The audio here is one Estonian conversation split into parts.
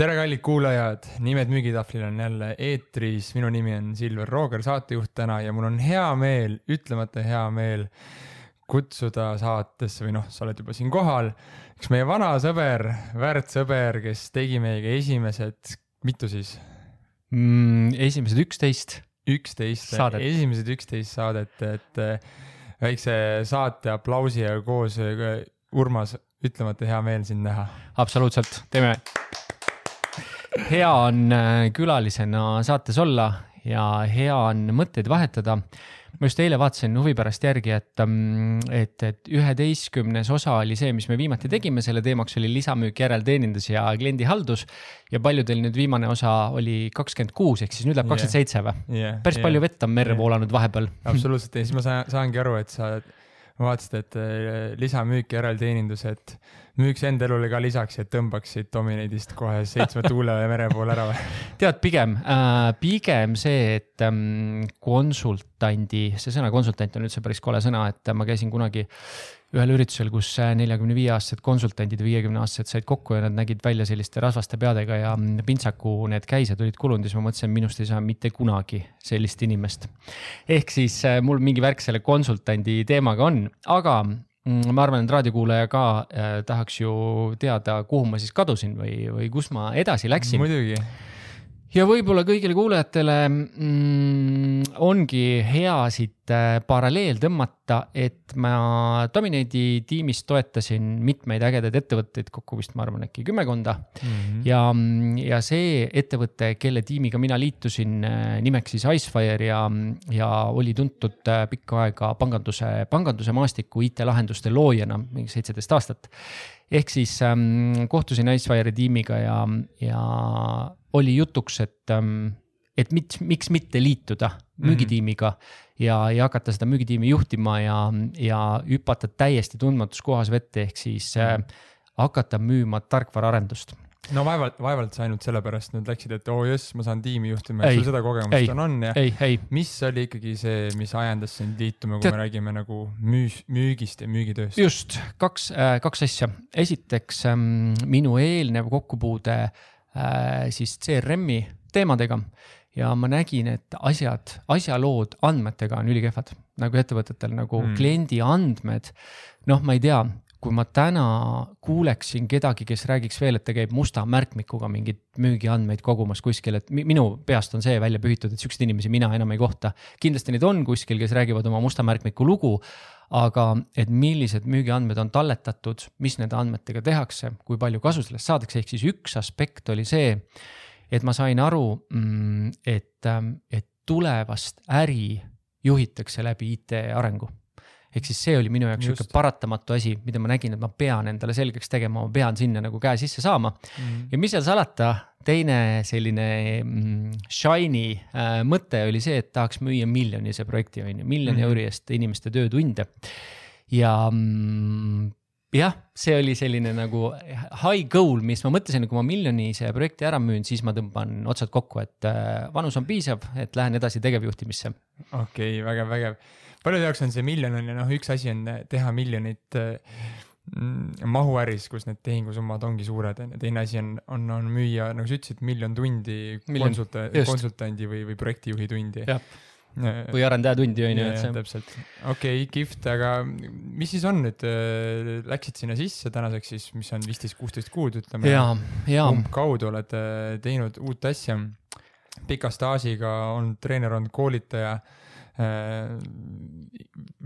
tere, kallid kuulajad, Nimed müügitahvlil on jälle eetris, minu nimi on Silver Rooger, saatejuht täna ja mul on hea meel, ütlemata hea meel kutsuda saatesse või noh, sa oled juba siin kohal, üks meie vana sõber, väärt sõber, kes tegi meiega esimesed, mitu siis mm,? esimesed üksteist. üksteist, esimesed üksteist saadet, et väikse saate aplausi ja koos Urmas, ütlemata hea meel sind näha. absoluutselt, teeme hea on äh, külalisena saates olla ja hea on mõtteid vahetada. ma just eile vaatasin huvi pärast järgi, et, mm, et, et üheteistkümnes osa oli see, mis me viimati tegime, selle teemaks oli lisamüük, järelteenindus ja kliendihaldus. ja paljudel nüüd viimane osa oli kakskümmend kuus, ehk siis nüüd läheb kakskümmend seitse või? päris yeah. palju vett on merre yeah. voolanud vahepeal. absoluutselt ja siis ma saan, saangi aru, et sa vaatasid, et äh, lisamüük, järelteenindus, et müüks enda elule ka lisaks, et tõmbaksid Dominate'ist kohe seitsme tuule ja mere poole ära või? tead, pigem äh,, pigem see, et ähm, konsultandi, see sõna konsultant on üldse päris kole sõna, et ma käisin kunagi ühel üritusel, kus neljakümne viie aastased konsultandid, viiekümne aastased said kokku ja nad nägid välja selliste rasvaste peadega ja pintsaku need käised olid kulunud ja siis ma mõtlesin, minust ei saa mitte kunagi sellist inimest. ehk siis äh, mul mingi värk selle konsultandi teemaga on, aga mm, ma arvan, et raadiokuulaja ka äh, tahaks ju teada, kuhu ma siis kadusin või, või kus ma edasi läksin. muidugi ja võib-olla kõigile kuulajatele mm, ongi hea siit äh, paralleel tõmmata, et ma Dominate'i tiimis toetasin mitmeid ägedaid ettevõtteid, kokku vist ma arvan äkki kümmekonda mm. -hmm. ja, ja see ettevõte, kelle tiimiga mina liitusin, äh, nimeks siis Icefire ja, ja oli tuntud äh, pikka aega panganduse, panganduse maastiku IT-lahenduste loojana, mingi seitseteist aastat ehk siis ähm, kohtusin Icefire'i tiimiga ja, ja oli jutuks, et ähm,, et mit, miks mitte liituda mhm. müügitiimiga -hmm. ja, ja hakata seda müügitiimi juhtima ja, ja hüpata täiesti tundmatus kohas vette, ehk siis äh, hakata müüma tarkvaraarendust no vaevalt, vaevalt sa ainult sellepärast nüüd läksid, et oo oh jess, ma saan tiimi juhtima, sul seda kogemust on, on ja. mis oli ikkagi see, mis ajendas sind liituma, kui Tead... me räägime nagu müüs, müügist ja müügitööst? just, kaks äh,, kaks asja. esiteks ähm, minu eelnev kokkupuude äh, siis CRM-i teemadega ja ma nägin, et asjad, asjalood andmetega on ülikehvad, nagu ettevõtetel nagu mm. kliendi andmed. noh, ma ei tea, kui ma täna kuuleksin kedagi, kes räägiks veel, et ta käib musta märkmikuga mingeid müügiandmeid kogumas kuskil, et minu peast on see välja pühitud, et siukseid inimesi mina enam ei kohta. kindlasti neid on kuskil, kes räägivad oma musta märkmiku lugu, aga et millised müügiandmed on talletatud, mis nende andmetega tehakse, kui palju kasu sellest saadakse, ehk siis üks aspekt oli see, et ma sain aru, mm, et, et tulevast äri juhitakse läbi IT arengu ehk siis see oli minu jaoks sihuke paratamatu asi, mida ma nägin, et ma pean endale selgeks tegema, ma pean sinna nagu käe sisse saama mm.. ja mis seal salata, teine selline mm, shiny äh, mõte oli see, et tahaks müüa miljonise projekti, on ju, miljoni mm. euri eest inimeste töötunde. ja mm, jah, see oli selline nagu high goal, mis ma mõtlesin, et kui ma miljonise projekti ära müün, siis ma tõmban otsad kokku, et äh, vanus on piisav, et lähen edasi tegevjuhtimisse. okei okay,, vägev, vägev paljude jaoks on see miljon on ju noh, üks asi on teha miljonit mm, mahuäris, kus need tehingusummad ongi suured, on ju, teine asi on, on, on müüa, nagu sa ütlesid, miljon tundi miljon, konsulta-, konsultandi või, või projektijuhi tundi. või arendaja tundi on ju, et see. täpselt, okei okay,, kihvt, aga mis siis on nüüd, äh, läksid sinna sisse tänaseks siis, mis on viisteist, kuusteist kuud, ütleme. umbkaudu oled teinud uut asja, pika staažiga, olnud treener, olnud koolitaja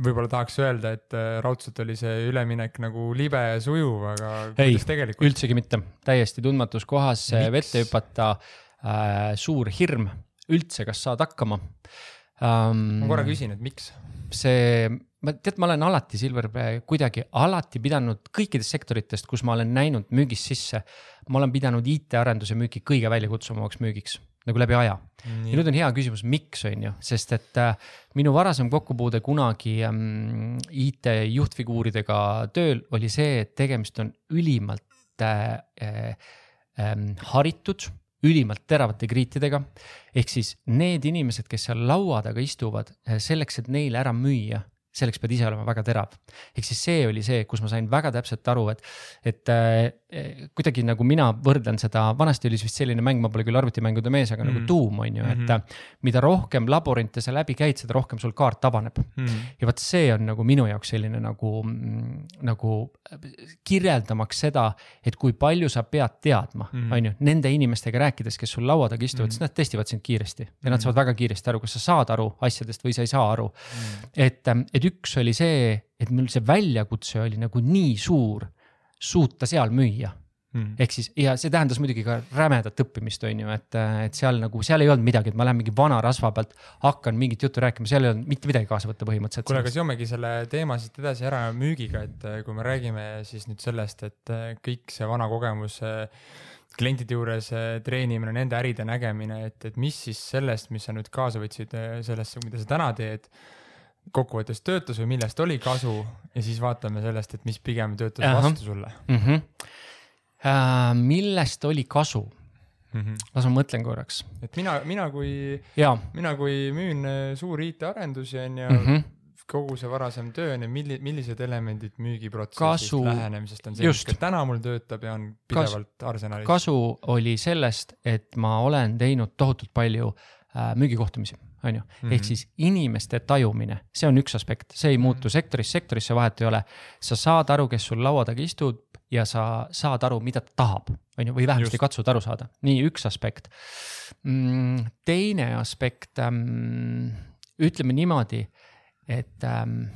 võib-olla tahaks öelda, et äh, raudselt oli see üleminek nagu libe ja sujuv, aga ei, üldsegi mitte, täiesti tundmatus kohas Miks? vette hüpata äh,, suur hirm üldse, kas saad hakkama um,. ma korra küsin, et miks? see, ma tead, ma olen alati Silver kuidagi alati pidanud kõikidest sektoritest, kus ma olen näinud müügist sisse, ma olen pidanud IT-arenduse müüki kõige väljakutsuvamaks müügiks nagu läbi aja. ja nüüd on hea küsimus, miks on ju, sest et äh, minu varasem kokkupuude kunagi ähm, IT juhtfiguuridega tööl oli see, et tegemist on ülimalt äh, äh, haritud, ülimalt teravate kriitidega. ehk siis need inimesed, kes seal laua taga istuvad, äh, selleks, et neile ära müüa selleks pead ise olema väga terav. ehk siis see oli see, kus ma sain väga täpselt aru, et, et, äh, kuidagi nagu mina võrdlen seda, vanasti oli vist selline mäng, ma pole küll arvutimängude mees, aga mm -hmm. nagu Doom on ju, et mm -hmm. mida rohkem labürinte sa läbi käid, seda rohkem sul kaart avaneb mm. -hmm. ja vot see on nagu minu jaoks selline nagu, nagu kirjeldamaks seda, et kui palju sa pead teadma -hmm. on ju, nende inimestega rääkides, kes sul laua taga istuvad mm, -hmm. siis nad testivad sind kiiresti ja mm -hmm. nad saavad väga kiiresti aru, kas sa saad aru asjadest või sa ei saa aru mm. -hmm. et, et üks oli see, et mul see väljakutse oli nagu nii suur suuta seal müüa mm.. ehk siis ja see tähendas muidugi ka rämedat õppimist, on ju, et, et seal nagu, seal ei olnud midagi, et ma lähen mingi vana rasva pealt, hakkan mingit juttu rääkima, seal ei olnud mitte midagi kaasa võtta põhimõtteliselt. kuule, aga seomegi selle teema siit edasi ära müügiga, et äh, kui me räägime siis nüüd sellest, et äh, kõik see vana kogemus klientide juures treenimine, nende äride nägemine, et, et mis siis sellest, mis sa nüüd kaasa võtsid sellesse, mida sa täna teed kokkuvõttes töötas või millest oli kasu ja siis vaatame sellest, et mis pigem töötas Aha. vastu sulle mm. -hmm. Äh, millest oli kasu mm? -hmm. las ma mõtlen korraks. et mina, mina kui, mina kui müün äh, suuri IT-arendusi on ju mm, -hmm. kogu see varasem töö on ju, milli-, millised elemendid müügiprotsessist kasu..., lähenemisest on see, mis ka täna mul töötab ja on pidevalt Kas, arsenalis? kasu oli sellest, et ma olen teinud tohutult palju äh, müügikohtumisi on ju, ehk mhm. siis inimeste tajumine, see on üks aspekt, see ei muutu mhm. sektorist sektorisse, vahet ei ole. sa saad aru, kes sul laua taga istub ja sa saad aru, mida ta tahab, on ju, või vähemasti katsud aru saada, nii üks aspekt. Mm, teine aspekt, ähm, ütleme niimoodi, et ähm,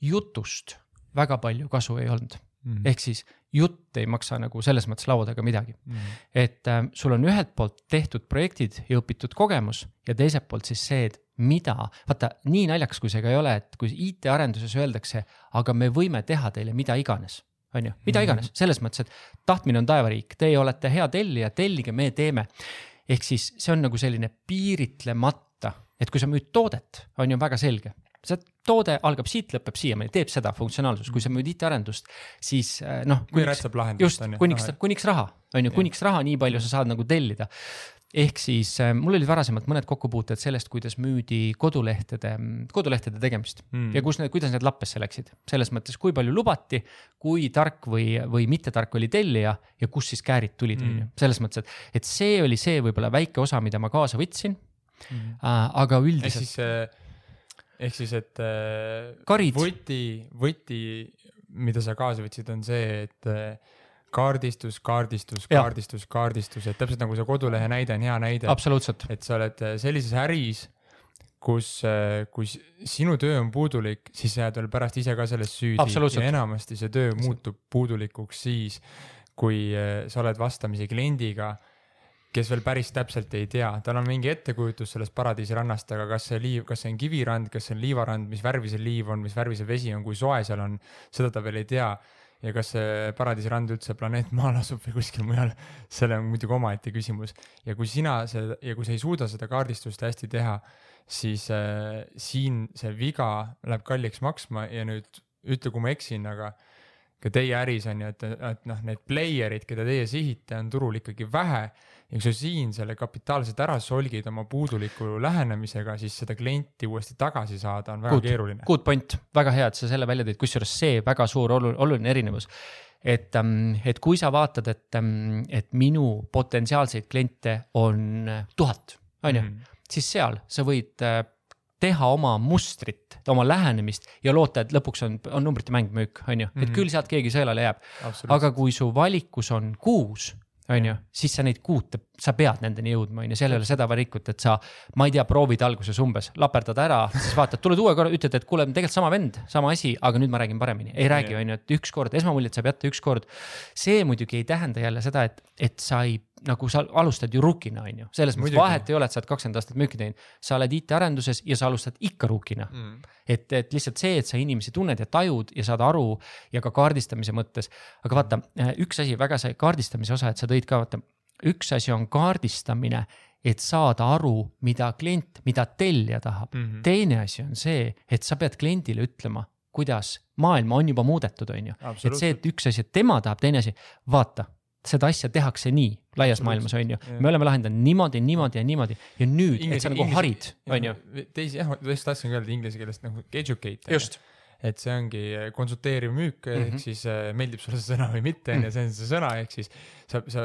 jutust väga palju kasu ei olnud mm. -hmm. ehk siis jutt ei maksa nagu selles mõttes laua taga midagi mm. -hmm. et äh, sul on ühelt poolt tehtud projektid ja õpitud kogemus ja teiselt poolt siis see, et mida, vaata nii naljakas, kui see ka ei ole, et kui IT-arenduses öeldakse, aga me võime teha teile mida iganes on ju, mida mhm. iganes, selles mõttes, et tahtmine on taevariik, teie olete hea tellija, tellige, me teeme. ehk siis see on nagu selline piiritlemata, et kui sa müüd toodet, on ju väga selge, see toode algab siit, lõpeb siiamaani, teeb seda funktsionaalsust, kui sa müüd IT-arendust, siis äh, noh. just, kuniks, kuniks raha, on ju, kuniks raha, nii palju sa saad nagu tellida. ehk siis äh, mul olid varasemalt mõned kokkupuuted sellest, kuidas müüdi kodulehtede, kodulehtede tegemist mm. ja kus need, kuidas need lappesse läksid. selles mõttes, kui palju lubati, kui tark või, või mittetark oli tellija ja kust siis käärid tulid, on ju, selles mõttes, et, et see oli see võib-olla väike osa, mida ma kaasa võtsin mm.. Aga üldiselt. ehk siis ehk siis, et äh, Karid. võti, võti, mida sa kaasa võtsid, on see, et äh, kaardistus, kaardistus, kaardistus, kaardistus, et täpselt nagu see kodulehe näide on hea näide. absoluutselt. et sa oled äh, sellises äris, kus, kui sinu töö on puudulik, siis sa jääd veel pärast ise ka selles süüdi ja enamasti see töö muutub puudulikuks siis, kui sa oled vastamisi kliendiga kes veel päris täpselt ei tea, tal on mingi ettekujutus sellest paradiisirannast, aga kas see liiv, kas see on kivirand, kas see on liivarand, mis värvi see liiv on, mis värvi see vesi on, kui soe seal on, seda ta veel ei tea. ja kas see paradiisirand üldse planeet Maal asub või kuskil mujal, see on muidugi omaette küsimus. ja kui sina see ja kui sa ei suuda seda kaardistust hästi teha, siis äh, siin see viga läheb kalliks maksma ja nüüd ütle, kui ma eksin, aga ka teie äris on ju, et, et noh, need player'id, keda teie sihite, on turul ikkagi vähe ja kui sa siin selle kapitaalselt ära solgid oma puuduliku lähenemisega, siis seda klienti uuesti tagasi saada on väga good, keeruline. Good point, väga hea, et sa selle välja tõid, kusjuures see väga suur oluline, oluline erinevus. et, ähm, et kui sa vaatad, et, ähm, et minu potentsiaalseid kliente on tuhat, on ju, mhm. siis seal sa võid äh, teha oma mustrit, oma lähenemist ja loota, et lõpuks on, on numbrite mäng müük, on ju, et mhm. küll sealt keegi sõelale jääb. aga kui su valikus on kuus on ju, siis sa neid kuute, sa pead nendeni jõudma, on ju, seal ei ole seda valikut, et sa, ma ei tea, proovid alguses umbes, laperdad ära, siis vaatad, tuled uue korra, ütled, et kuule, tegelikult sama vend, sama asi, aga nüüd ma räägin paremini, ei räägi, on ju, et ükskord, esmamuljet saab jätta ükskord. see muidugi ei tähenda jälle seda, et, et sa ei nagu sa alustad ju rookina, on ju, selles mõttes vahet ei ole, et sa oled kakskümmend aastat müüki teinud. sa oled IT-arenduses ja sa alustad ikka rookina mm.. et, et lihtsalt see, et sa inimesi tunned ja tajud ja saad aru ja ka kaardistamise mõttes. aga vaata, üks asi, väga see kaardistamise osa, et sa tõid ka, vaata, üks asi on kaardistamine et saada aru, mida klient, mida tellija tahab mm. -hmm. teine asi on see, et sa pead kliendile ütlema, kuidas maailma on juba muudetud, on ju. et see, et üks asi, et tema tahab, teine asi, vaata seda asja tehakse nii laias maailmas, on ju. me oleme lahendanud niimoodi, niimoodi ja niimoodi ja nüüd, et sa nagu harid, on ju. teisi jah, ma just tahtsingi öelda inglise keeles nagu educate. just et see ongi konsulteeriv müük mm, -hmm. ehk siis meeldib sulle see sõna või mitte, on ju, see on see sõna, ehk siis sa, sa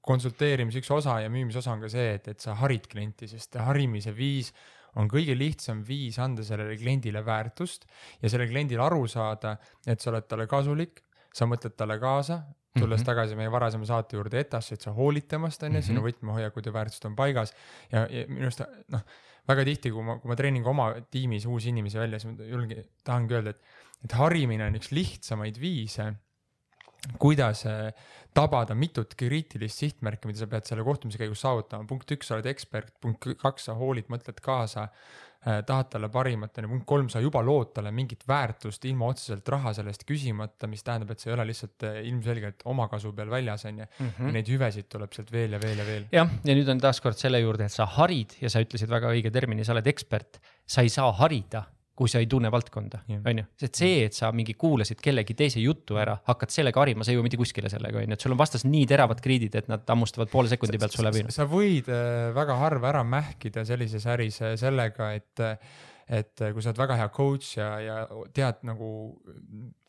konsulteerimise üks osa ja müümise osa on ka see, et, et sa harid klienti, sest harimise viis on kõige lihtsam viis anda sellele kliendile väärtust ja sellel kliendil aru saada, et sa oled talle kasulik, sa mõtled talle kaasa, tulles mm -hmm. tagasi meie varasema saate juurde ETAS-i, et sa hoolid temast, on ju, sinu mhm. võtmehoiakud ja väärtused on paigas. ja, ja minu arust noh, väga tihti, kui ma, kui ma treenin ka oma tiimis uusi inimesi välja, siis ma julgen, tahangi öelda, et, et harimine on üks lihtsamaid viise kuidas äh, tabada mitut kriitilist sihtmärki, mida sa pead selle kohtumise käigus saavutama. punkt üks, sa oled ekspert, punkt kaks, sa hoolid, mõtled kaasa tahad talle parimat, on ju, punkt kolm, sa juba lood talle mingit väärtust ilma otseselt raha selle eest küsimata, mis tähendab, et sa ei ole lihtsalt äh, ilmselgelt omakasu peal väljas, on ju. Mhm. Neid hüvesid tuleb sealt veel ja veel ja veel. jah, ja nüüd on taaskord selle juurde, et sa harid ja sa ütlesid väga õige termini, sa oled ekspert, sa ei saa harida kui sa ei tunne valdkonda, on ju. sest see, et sa mingi kuulasid kellegi teise juttu ära, hakkad sellega harima, sa ei jõua mitte kuskile sellega, on ju, et sul on vastas nii teravad kriidid, et nad hammustavad poole sekundi pealt su läbi. sa võid äh, väga harva ära mähkida sellises äris äh, sellega, et et kui sa oled väga hea coach ja, ja tead nagu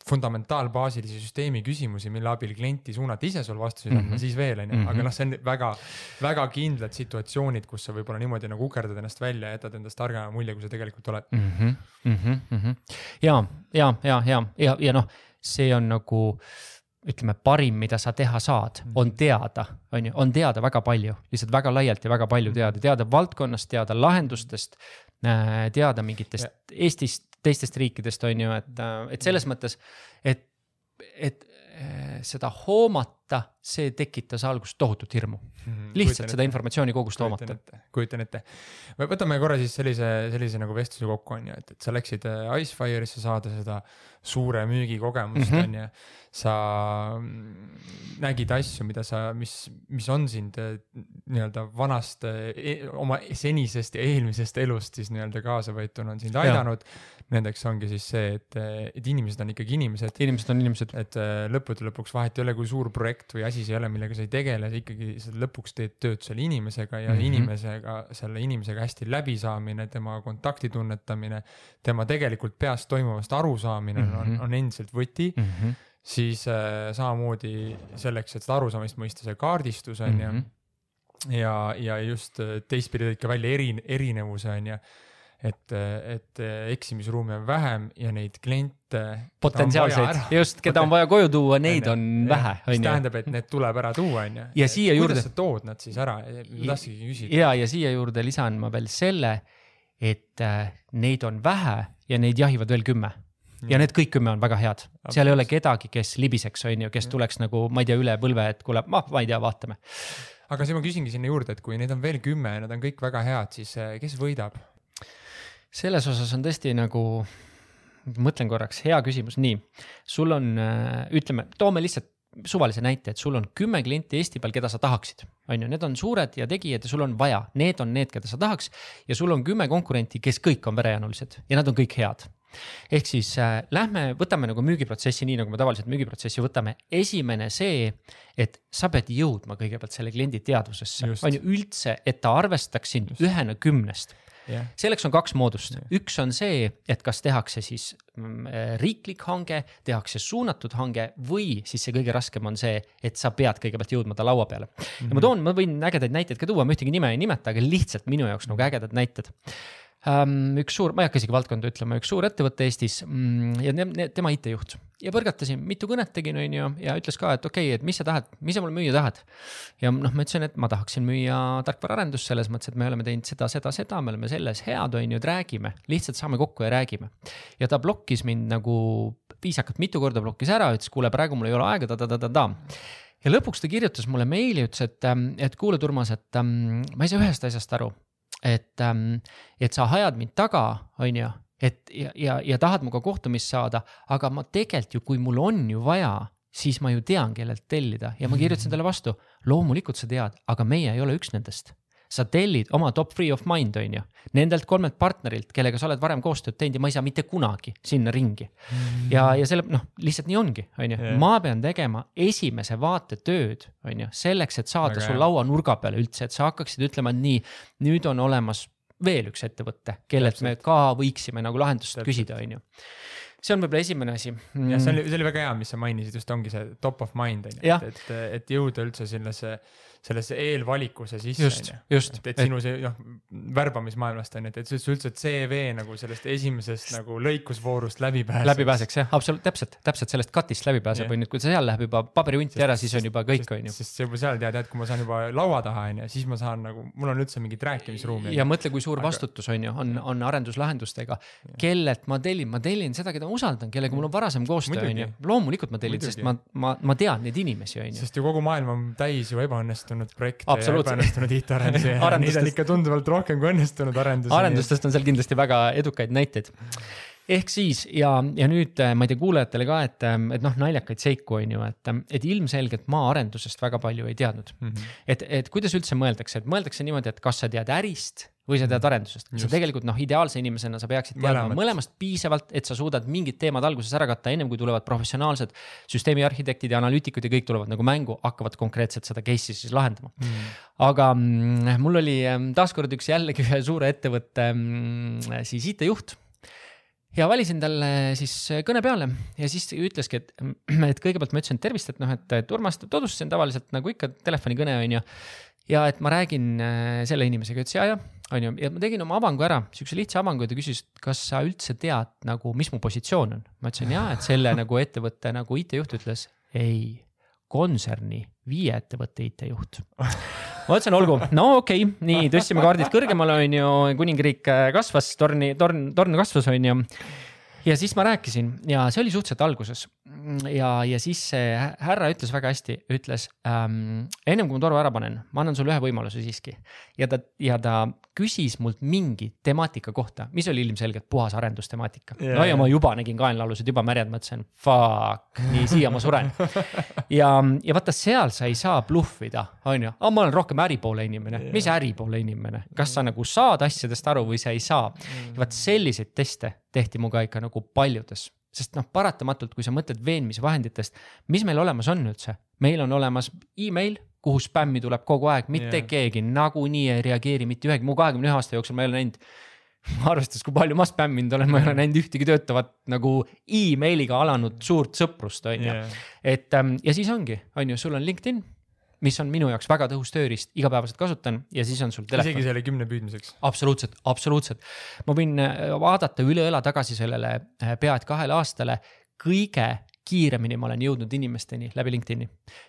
fundamentaalbaasilise süsteemi küsimusi, mille abil klienti suunata ise sul vastuseid andma mm -hmm., siis veel on ju, aga mhm. noh, see on väga, väga kindlad situatsioonid, kus sa võib-olla niimoodi nagu ukerdad ennast välja ja jätad endast targema mulje, kui sa tegelikult oled mm. -hmm. Mm -hmm. ja, ja, ja, ja, ja, ja noh, see on nagu ütleme, parim, mida sa teha saad, on mhm. teada, on ju, on teada väga palju, lihtsalt väga laialt ja väga palju mhm. teada, teada valdkonnast, teada lahendustest, äh, teada mingitest ja. Eestist teistest riikidest, on ju, et, äh, et selles mõttes, et, et äh, seda hoomata, see tekitas alguses tohutut hirmu mm. -hmm. lihtsalt seda informatsiooni kogust hoomata. kujutan ette, võtame korra siis sellise, sellise nagu vestluse kokku, on ju, et, et sa läksid äh, Icefire'isse saada seda suure müügikogemust mm, -hmm. on ju sa nägid asju, mida sa, mis, mis on sind eh, nii-öelda vanast, eh, oma senisest ja eelmisest elust siis nii-öelda kaasavõetuna on sind aidanud. Nendeks ongi siis see, et, et inimesed on ikkagi inimesed. inimesed on inimesed. et lõppude lõpuks vahet ei ole, kui suur projekt või asi see ei ole, millega sa ei tegele, sa ikkagi sa lõpuks teed tööd selle inimesega ja mm -hmm. inimesega, selle inimesega hästi läbisaamine, tema kontakti tunnetamine, tema tegelikult peas toimuvast arusaamine mm -hmm. on, on endiselt võti mm. -hmm siis äh, samamoodi selleks, et seda arusaamist mõista, see kaardistus on ju mm -hmm. ja, ja just äh, teistpidi tõid ka välja eri, erinevuse on ju et, et eksimisruumi on vähem ja neid kliente. potentsiaalseid, just, keda on vaja koju tuua, neid on ja, vähe, on ju. mis tähendab, et need tuleb ära tuua, on ju. ja siia juurde. kuidas sa tood nad siis ära, tahtsingi küsida. ja, ja siia juurde lisan ma veel selle, et äh, neid on vähe ja neid jahivad veel kümme ja need kõik kümme on väga head, seal ei ole kedagi, kes libiseks, on ju, kes tuleks nagu, ma ei tea, üle põlve, et kuule, ma, ma ei tea, vaatame. aga siis ma küsingi sinna juurde, et kui neid on veel kümme ja nad on kõik väga head, siis eh, kes võidab? Selles osas on tõesti nagu, mõtlen korraks, hea küsimus, nii, sul on, eh, ütleme, toome lihtsalt suvalise näite, et sul on kümme klienti Eesti peal, keda sa tahaksid, on ju, need on suured ja tegijad ja sul on vaja, need on need, keda sa tahaks. ja sul on kümme konkurenti, kes kõik on verejäänulised ja nad on kõik head. Ehk siis äh, lähme, võtame nagu müügiprotsessi, nii nagu me tavaliselt müügiprotsessi võtame. esimene see, et sa pead jõudma kõigepealt selle kliendi teadvusesse, on ju üldse, et ta arvestaks sind ühena kümnest Yeah. selleks on kaks moodust yeah., üks on see, et kas tehakse siis mm, äh, riiklik hange, tehakse suunatud hange või siis see kõige raskem on see, et sa pead kõigepealt jõudma ta laua peale mm. -hmm. ja ma mhm. toon, ma võin ägedaid näiteid ka tuua, ma ühtegi nime ei nimeta, aga lihtsalt minu jaoks nagu ägedad näited. Üks suur, ma ei hakka isegi valdkonda ütlema, üks suur ettevõte Eestis mm, ja ne, tema IT-juht ja põrgatasin, mitu kõnet tegin, on ju, ja ütles ka, et okei okay,, et mis sa tahad, mis sa mulle müüa tahad. ja noh, ma ütlesin, et ma tahaksin müüa tarkvaraarendust selles mõttes, et me oleme teinud seda, seda, seda, me oleme selles head, on ju, et räägime, lihtsalt saame kokku ja räägime. ja ta blokkis mind nagu viisakalt mitu korda blokkis ära, ütles, kuule, praegu mul ei ole aega ta-ta-ta-ta ja lõpuks ta kirjutas mulle meili, ütles, et, et kuule, Urmas, et um, ma ei saa ühest asjast aru et, ähm, et sa ajad mind taga, on ju, et ja, ja, ja tahad minuga kohtumist saada, aga ma tegelikult ju, kui mul on ju vaja, siis ma ju tean, kellelt tellida ja ma kirjutasin talle vastu. loomulikult sa tead, aga meie ei ole üks nendest sa tellid oma top three of mind, on ju, nendelt kolmelt partnerilt, kellega sa oled varem koostööd teinud ja ma ei saa mitte kunagi sinna ringi. Mm.. ja, ja selle noh, lihtsalt nii ongi, on ju, ma pean tegema esimese vaate tööd, on ju, selleks, et saada Väga sul lauanurga peale üldse, et sa hakkaksid ütlema, et nii, nüüd on olemas veel üks ettevõte, kellelt me ka võiksime nagu lahendust Täpselt. küsida, on ju see on võib-olla esimene asi. Mm.. jah, see oli, see oli väga hea, mis sa mainisid, just ongi see top of mind on ju, et, et, et jõuda üldse sellesse sellesse eelvalikuse sisse. just, just. et, et sinu see noh, värbamismaailmast on ju, et, et see üldse CV nagu sellest esimesest nagu lõikusvoorust läbi pääseks. läbi pääseks jah, absoluutselt, täpselt, täpselt sellest katist läbi pääseb, on ju, et kui seal läheb juba paberihunti ära, siis on juba kõik, on ju. sest sa juba seal tead, et kui ma saan juba laua taha, on ju, siis ma saan nagu, mul on üldse mingit rääkimisruumi. ja mõtle, kui suur Aga... vastutus on ju, on, on arenduslahendustega, kellelt ma tellin, ma tellin seda, keda ma usaldan, kellega mul on varasem koostöö, on ju. loomulikult ma tellin, sest ma, ma, ma tean neid inimesi, on ju. sest ju kogu maailm on täis ju ebaõnnestunud õnnestunud projekte ja ebaõnnestunud IT-arendusi ja neid on ikka tunduvalt rohkem kui õnnestunud arendusi. arendustest on seal kindlasti väga edukaid näiteid ehk siis ja, ja nüüd äh, ma ei tea kuulajatele ka, et, ähm, et noh, naljakaid seiku on ju, et, ähm, et ilmselgelt maaarendusest väga palju ei teadnud mm. -hmm. et, et kuidas üldse mõeldakse, et mõeldakse niimoodi, et kas sa tead ärist või sa tead arendusest. sa tegelikult noh, ideaalse inimesena sa peaksid teadma mõlemast. mõlemast piisavalt, et sa suudad mingid teemad alguses ära katta, ennem kui tulevad professionaalsed süsteemiarhitektid ja analüütikud ja kõik tulevad nagu mängu, hakkavad konkreetselt seda case'i siis lahendama mm.. aga mul oli taaskord üks jällegi ühe suure ettevõtte mm, siis IT-juht ja valisin talle siis kõne peale ja siis ütleski, et, et kõigepealt ma ütlesin tervist, et noh, et, et Urmas tutvustasin tavaliselt nagu ikka telefonikõne on ju. ja et ma räägin äh, selle inimesega, ütles ja, ja on ju, ja ma tegin oma avangu ära, siukse lihtsa avangu ja ta küsis, kas sa üldse tead nagu, mis mu positsioon on. ma ütlesin ja, et selle nagu ettevõtte nagu IT-juht ütles ei, kontserni viie ettevõtte IT-juht ma ütlesin, olgu, no okei okay., nii tõstsime kaardid kõrgemale, on ju, kuningriik äh, kasvas, torni, torn, torn kasvas, on ju. ja siis ma rääkisin ja see oli suhteliselt alguses ja, ja siis see härra ütles väga hästi, ütles ähm,. ennem kui ma toru ära panen, ma annan sulle ühe võimaluse siiski. ja ta, ja ta küsis mult mingi temaatika kohta, mis oli ilmselgelt puhas arendustemaatika yeah.. no ja ma juba nägin kaenlaalused juba märjad, mõtlesin fuck, nii siia ma suren. ja, ja vaata seal sa ei saa bluffida, on ju, ma olen rohkem äripoole inimene yeah., mis äripoole inimene, kas sa nagu saad asjadest aru või sa ei saa. vaat selliseid teste tehti mu ka ikka nagu paljudes sest noh, paratamatult, kui sa mõtled veenmisvahenditest, mis meil olemas on üldse, meil on olemas email, kuhu spämmi tuleb kogu aeg, mitte yeah. keegi nagunii ei reageeri mitte ühegi, mu kahekümne ühe aasta jooksul ma ei ole näinud. arvestades, kui palju ma spämminud olen, ma ei ole näinud ühtegi töötavat nagu emailiga alanud suurt sõprust, on ju. et ähm, ja siis ongi, on ju, sul on LinkedIn mis on minu jaoks väga tõhus tööriist, igapäevaselt kasutan ja siis on sul telefon. isegi selle kümne püüdmiseks? absoluutselt, absoluutselt. ma võin äh, vaadata üle õla tagasi sellele äh, pea et kahele aastale kõige kiiremini ma olen jõudnud inimesteni läbi LinkedIn'i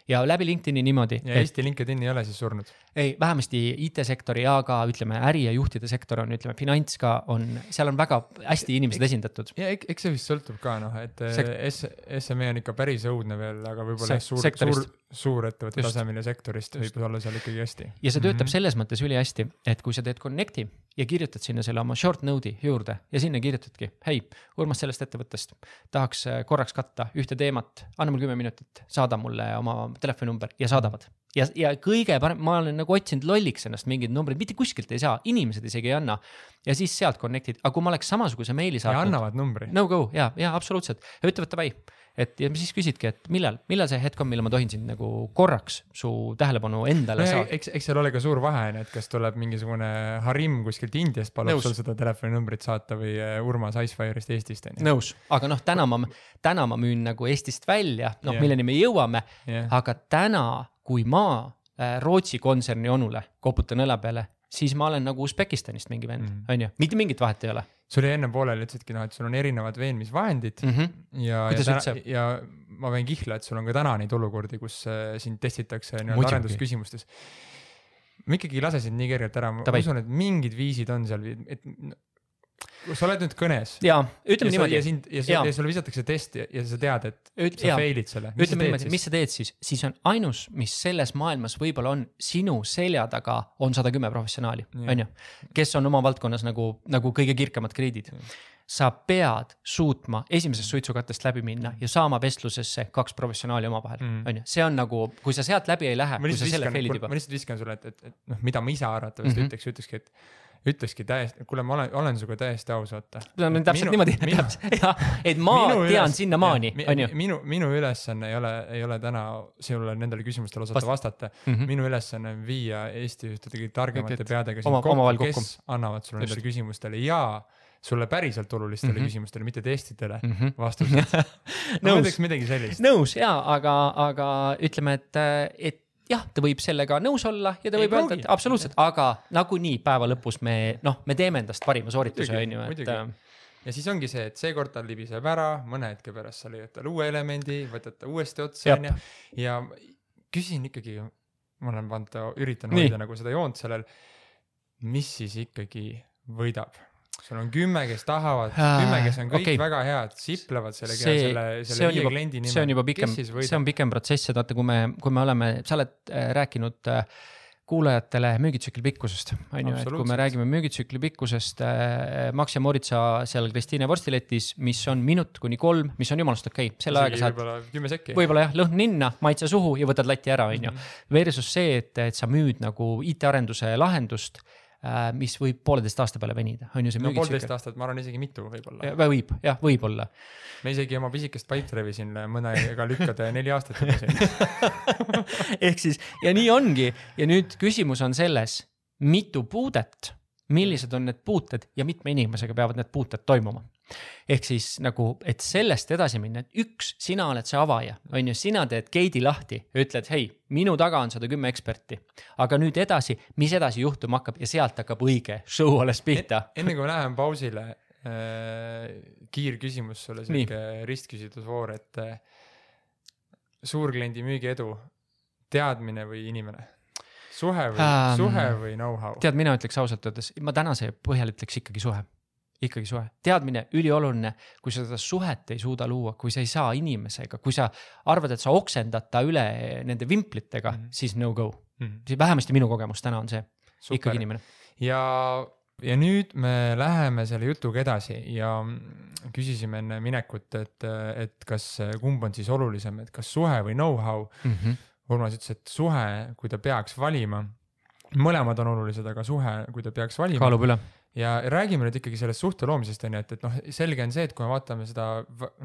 ja läbi LinkedIn'i niimoodi. ja et... Eesti LinkedIn ei ole siis surnud? ei, vähemasti IT-sektori ja ka ütleme, äri ja juhtide sektor on, ütleme, finants ka on, seal on väga hästi inimesed eks, esindatud. ja eks see vist sõltub ka noh, et Sek S, SME on ikka päris õudne veel, aga võib-olla suur, suur, suurettevõtte tasemel ja sektorist võib olla seal ikkagi hästi. ja see töötab mm -hmm. selles mõttes ülihästi, et kui sa teed connect'i ja kirjutad sinna selle oma short node'i juurde ja sinna kirjutadki, hei, Urmas sellest ettevõttest tahaks äh, korraks katta ühte teemat, anna mulle kümme minutit, saada mulle oma telefoninumber ja saadavad. ja, ja kõige parem, ma olen nagu otsinud lolliks ennast mingeid numbreid, mitte kuskilt ei saa, inimesed isegi ei anna. ja siis sealt connect'id, aga kui ma oleks samasuguse meili saatnud. ja annavad numbri. no go ja, ja absoluutselt ja ütlevad davai et ja siis küsidki, et millal, millal see hetk on, millal ma tohin sind nagu korraks su tähelepanu endale no, saada. eks, eks seal ole ka suur vahe on ju, et kas tuleb mingisugune harim kuskilt Indiast palub Nõus. sul seda telefoninumbrit saata või äh, Urmas Icefire'ist Eestist on ju. nõus, aga noh, täna ma, täna ma müün nagu Eestist välja, noh yeah., milleni me jõuame yeah., aga täna, kui ma äh, Rootsi kontserni onule koputan õla peale, siis ma olen nagu Usbekistanist mingi vend mm, -hmm. on ju, mitte mingit vahet ei ole sul jäi ennem pooleli, ütlesidki noh, et sul on erinevad veenmisvahendid mm. -hmm. ja, ja, täna, ja ma võin kihla, et sul on ka täna neid olukordi, kus äh, sind testitakse nii-öelda arendusküsimustes. ma ikkagi ei lase sind nii kergelt ära, ma usun, et mingid viisid on seal, et sa oled nüüd kõnes. ja, ütleme ja niimoodi. ja sind ja, ja. ja sulle visatakse test ja, ja sa tead, et Üt, sa fail'id selle. ütleme niimoodi, mis sa teed siis, siis on ainus, mis selles maailmas võib-olla on sinu selja taga, on sada kümme professionaali, on ju. kes on oma valdkonnas nagu, nagu kõige kirkamad kriidid. sa pead suutma esimesest suitsukattest läbi minna ja saama vestlusesse kaks professionaali omavahel mm., on ju, see on nagu, kui sa sealt läbi ei lähe, kui sa selle fail'id juba. ma lihtsalt viskan sulle, et, et, et noh, mida ma ise arvatavasti mm -hmm. ütleks, ütlekski, et ütleski täiesti, kuule, ma olen, olen sinuga täiesti aus, vaata. täpselt minu, niimoodi, et ma tean üles, sinnamaani, on ju. minu, minu ülesanne ei ole, ei ole täna sinule nendele küsimustele osata Vast... vastata mm. -hmm. minu ülesanne on viia Eesti ühtede kõige targemate peadega siin kokku, kes annavad sulle nendele küsimustele ja sulle päriselt olulistele mm -hmm. küsimustele, mitte testidele mm -hmm. vastused no, nõus, midagi sellist. nõus ja, aga, aga ütleme, et, et jah, ta võib sellega nõus olla ja ta võib öelda, et absoluutselt, aga nagunii päeva lõpus me noh, me teeme endast parima soorituse, on ju, et. Äh, ja siis ongi see, et seekord ta libiseb ära, mõne hetke pärast sa leiad talle uue elemendi, võtad ta uuesti otsa, on ju. ja küsin ikkagi, ma olen pannud, üritan hoida nagu seda joont sellel, mis siis ikkagi võidab sul on kümme, kes tahavad, kümme, kes on kõik okay. väga head, siplevad selle, selle, selle viie kliendi nimel. see on juba pikem, see on pikem protsess, et vaata, kui me, kui me oleme, sa oled äh, rääkinud äh, kuulajatele müügitsükli pikkusest, on ju, et kui me räägime müügitsükli pikkusest äh,, Max ja Moritsa seal Kristiine vorstiletis, mis on minut kuni kolm, mis on jumalast okei okay., selle ajaga saad. võib-olla kümme sekki. võib-olla jah, lõhn ninna, maitse suhu ja võtad lati ära, on ju. Mhm. Versus see, et, et sa müüd nagu IT-arenduse lahendust mis võib pooleteist aasta peale venida, on ju see no, poolteist aastat, ma arvan isegi mitu võib-olla. võib, jah, võib-olla. me isegi oma pisikest Pipedrive'i siin mõnega lükkade neli aastat juba siin. Ehk siis ja nii ongi. Ja nüüd küsimus on selles, mitu puudet, millised on need puuted ja mitme inimesega peavad need puuted toimuma ehk siis nagu, et sellest edasi minna, et üks, sina oled see avaja, on ju, sina teed gate'i lahti ja ütled, hei, minu taga on sada kümme eksperti. aga nüüd edasi, mis edasi juhtuma hakkab ja sealt hakkab õige show alles pihta en. enne kui me läheme pausile äh,, kiirküsimus sulle, sihuke ristküsitlusvoor, et äh, suurkliendi müügiedu, teadmine või inimene? suhe või um,, suhe või know-how? tead, mina ütleks ausalt öeldes, ma tänase põhjal ütleks ikkagi suhe ikkagi suhe, teadmine ülioluline, kui sa seda suhet ei suuda luua, kui sa ei saa inimesega, kui sa arvad, et sa oksendad ta üle nende vimplitega mm, -hmm. siis no go mm. -hmm. vähemasti minu kogemus täna on see, ikkagi inimene. ja, ja nüüd me läheme selle jutuga edasi ja küsisime enne minekut, et, et kas, kumb on siis olulisem, et kas suhe või know-how mm. -hmm. Urmas ütles, et suhe, kui ta peaks valima, mõlemad on olulised, aga suhe, kui ta peaks valima. kaalub üle ja räägime nüüd ikkagi sellest suhte loomisest, on ju, et, et noh, selge on see, et kui me vaatame seda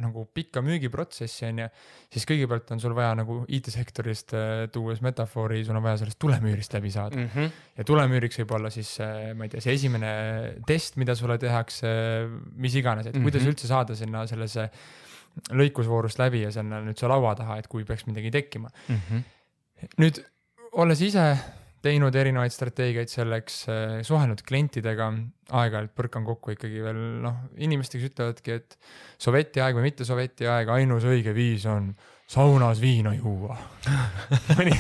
nagu pikka müügiprotsessi, on ju, siis kõigepealt on sul vaja nagu IT-sektorist äh, tuues metafoori, sul on vaja sellest tulemüürist läbi saada mm. -hmm. ja tulemüüriks võib olla siis äh,, ma ei tea, see esimene test, mida sulle tehakse, mis iganes, et mm -hmm. kuidas üldse saada sinna sellesse lõikusvoorust läbi ja sinna nüüd see laua taha, et kui peaks midagi tekkima mm. -hmm. nüüd olles ise teinud erinevaid strateegiaid selleks, eh, suhelnud klientidega, aeg-ajalt põrkan kokku ikkagi veel noh, inimestega, kes ütlevadki, et sovetiaeg või mitte sovetiaeg, ainus õige viis on saunas viina juua mõni,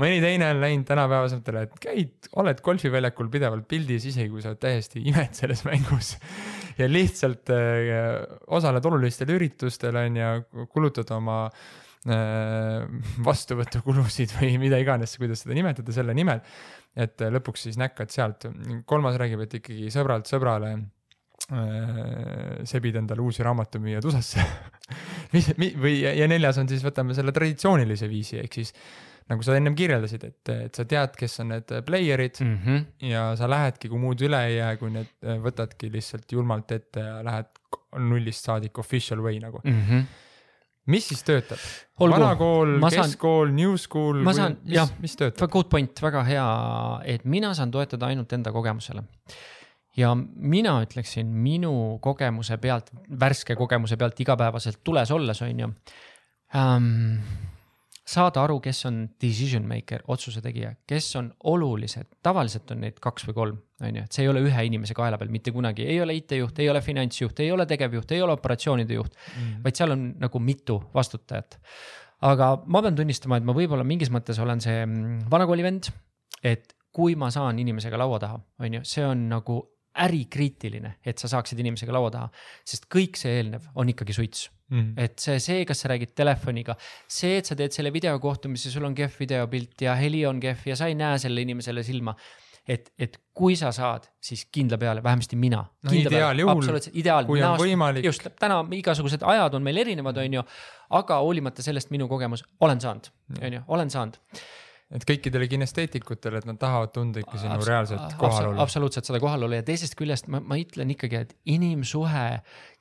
mõni teine on läinud tänapäevasetele, et käid, oled golfiväljakul pidevalt pildis, isegi kui sa oled täiesti imed selles mängus. ja lihtsalt äh, osaled olulistel üritustel on ju, kulutad oma Äh, vastuvõtukulusid või mida iganes, kuidas seda nimetada selle nimel. et lõpuks siis näkkad sealt, kolmas räägib, et ikkagi sõbralt sõbrale äh, sebid endale uusi raamatumüüjaid USA-sse mis, või, ja neljas on siis, võtame selle traditsioonilise viisi, ehk siis nagu sa ennem kirjeldasid, et, et sa tead, kes on need player'id mm -hmm. ja sa lähedki, kui muud üle ei jää, kui need võtadki lihtsalt julmalt ette ja lähed nullist saadik official way nagu mm. -hmm mis siis töötab? vana kool, keskkool, new school, mis, jah, mis töötab? Good point, väga hea, et mina saan toetada ainult enda kogemusele. ja mina ütleksin minu kogemuse pealt, värske kogemuse pealt igapäevaselt tules olles, on ju ähm, saada aru, kes on decision maker, otsuse tegija, kes on olulised, tavaliselt on neid kaks või kolm, on ju, et see ei ole ühe inimese kaela peal mitte kunagi, ei ole IT-juht, ei ole finantsjuht, ei ole tegevjuht, ei ole operatsioonide juht mm., vaid seal on nagu mitu vastutajat. aga ma pean tunnistama, et ma võib-olla mingis mõttes olen see mm, vanakooli vend, et kui ma saan inimesega laua taha, on ju, see on nagu ärikriitiline, et sa saaksid inimesega laua taha, sest kõik see eelnev on ikkagi suits mm. -hmm. et see, see, kas sa räägid telefoniga, see, et sa teed selle videokohtumise, sul on kehv videopilt ja heli on kehv ja sa ei näe selle inimesele silma. Et, et kui sa saad, siis kindla peale, vähemasti mina. no ideaaljuhul, ideaal, kui on võimalik. just, täna igasugused ajad on meil erinevad, on ju, aga hoolimata sellest minu kogemus, olen saanud, on ju, olen saanud et kõikidele kinesteetikutele, et nad tahavad tunda ikka sinu Abs reaalset kohalolu. absoluutselt seda kohalolu ja teisest küljest ma, ma ütlen ikkagi, et inimsuhe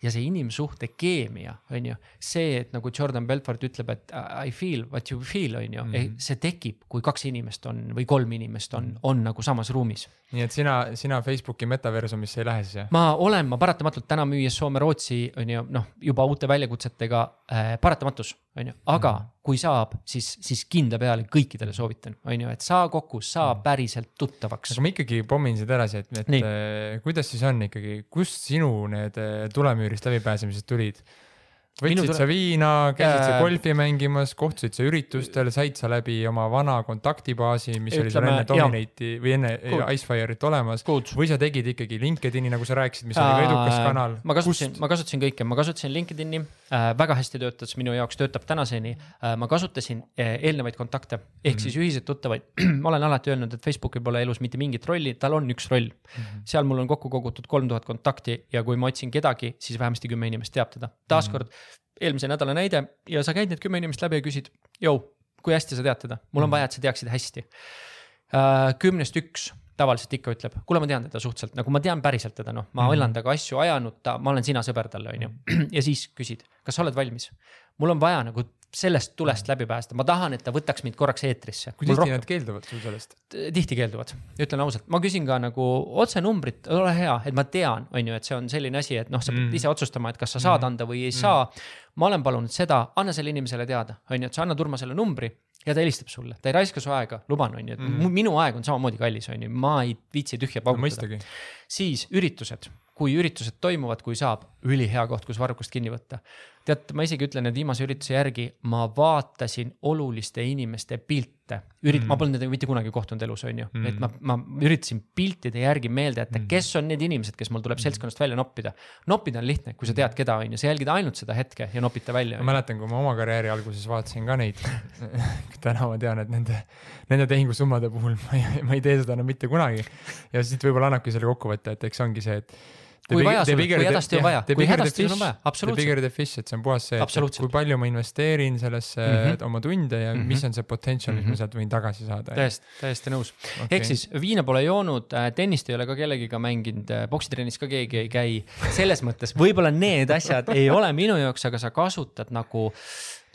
ja see inimsuhte keemia on ju. see, et nagu Jordan Belfort ütleb, et I feel what you feel on ju -hmm. see tekib, kui kaks inimest on või kolm inimest on, mhm. on nagu samas ruumis. nii et sina, sina Facebooki metaversumisse ei lähe siis jah? ma olen, ma paratamatult täna müües Soome-Rootsi on ju noh, juba uute väljakutsetega äh, paratamatus on ju, aga mm. kui saab, siis, siis kindla peale kõikidele soovitan, on ju, et saa kokku, saa mm. päriselt tuttavaks. aga ma ikkagi pommin siit edasi, et, et äh, kuidas siis on ikkagi, kust sinu need äh, tulemüürist läbipääsemised tulid? Võtsid tule... sa viina, käisid sa golfi mängimas, kohtusid sa üritustel, said sa läbi oma vana kontaktibaasi, mis Ütleme, oli sul enne Dominate'i või enne. Icefire'it olemas Good. või sa tegid ikkagi LinkedIn'i, nagu sa rääkisid, mis oli ka edukas kanal? ma kasutasin, ma kasutasin kõike, ma kasutasin LinkedIn'i äh,, väga hästi töötas minu jaoks, töötab tänaseni äh,. ma kasutasin äh, eelnevaid kontakte ehk mm -hmm. siis ühiseid tuttavaid ma olen alati öelnud, et Facebookil pole elus mitte mingit rolli, tal on üks roll mm. -hmm. seal mul on kokku kogutud kolm tuhat kontakti ja kui ma otsin kedagi, siis vähemasti kümme inimest teab teda. taaskord mm -hmm eelmise nädala näide ja sa käid need kümme inimest läbi ja küsid, jõu, kui hästi sa tead teda, mul on mhm. vaja, et sa teaksid hästi. Äh, kümnest üks tavaliselt ikka ütleb, kuule, ma tean teda suhteliselt, nagu ma tean päriselt teda, noh, ma olen temaga asju ajanud, ta, ma olen sina sõber talle, on ju. Mhm. ja siis küsid, kas sa oled valmis? mul on vaja nagu sellest tulest läbi pääseda, ma tahan, et ta võtaks mind korraks eetrisse. kui tihti nad keelduvad sul sellest? Tihti keelduvad, ütlen ausalt, ma küsin ka nagu otsenumbrit, ole hea, et ma tean, on ju, et see on selline asi, et noh, sa pead mm. ise otsustama, et kas sa saad mm. anda või ei mm. saa. ma olen palunud seda, anna sellele inimesele teada, on ju, et sa annad Urmasele numbri ja ta helistab sulle, ta ei raiska su aega, luban, on ju, et mm. minu aeg on samamoodi kallis, on ju, ma ei viitsi tühja paugutada no,. siis üritused, kui üritused toimuvad, kui saab, ülihea koht, kus varrukast kinni võtta tead, ma isegi ütlen, et viimase ürituse järgi ma vaatasin oluliste inimeste pilte. Ürit- mm., ma polnud nendega mitte kunagi kohtunud elus, on ju mm., et ma, ma üritasin piltide järgi meelde jätta mm., kes on need inimesed, kes mul tuleb seltskonnast välja noppida. noppida on lihtne, kui sa tead, keda on ju, sa jälgid ainult seda hetke ja nopid ta välja. ma mäletan, kui ma oma karjääri alguses vaatasin ka neid täna ma tean, et nende, nende tehingusummade puhul ma ei, ma ei tee seda enam mitte kunagi. ja siit võib-olla annabki selle kokkuvõtte, et eks ongi see, et kui vaja sul, kui hädasti on vaja, kui hädasti sul on vaja, absoluutselt. The bigger the fish, et see on puhas see, et kui palju ma investeerin sellesse mm -hmm. oma tunde ja mm -hmm. mis on see potential mm, -hmm. mis ma mhm. sealt võin tagasi saada. täiesti, täiesti nõus okay.. ehk siis viina pole joonud, äh, tennist ei ole ka kellegiga mänginud, äh, poksitrennis ka keegi ei käi. selles mõttes võib-olla need asjad ei ole minu jaoks, aga sa kasutad nagu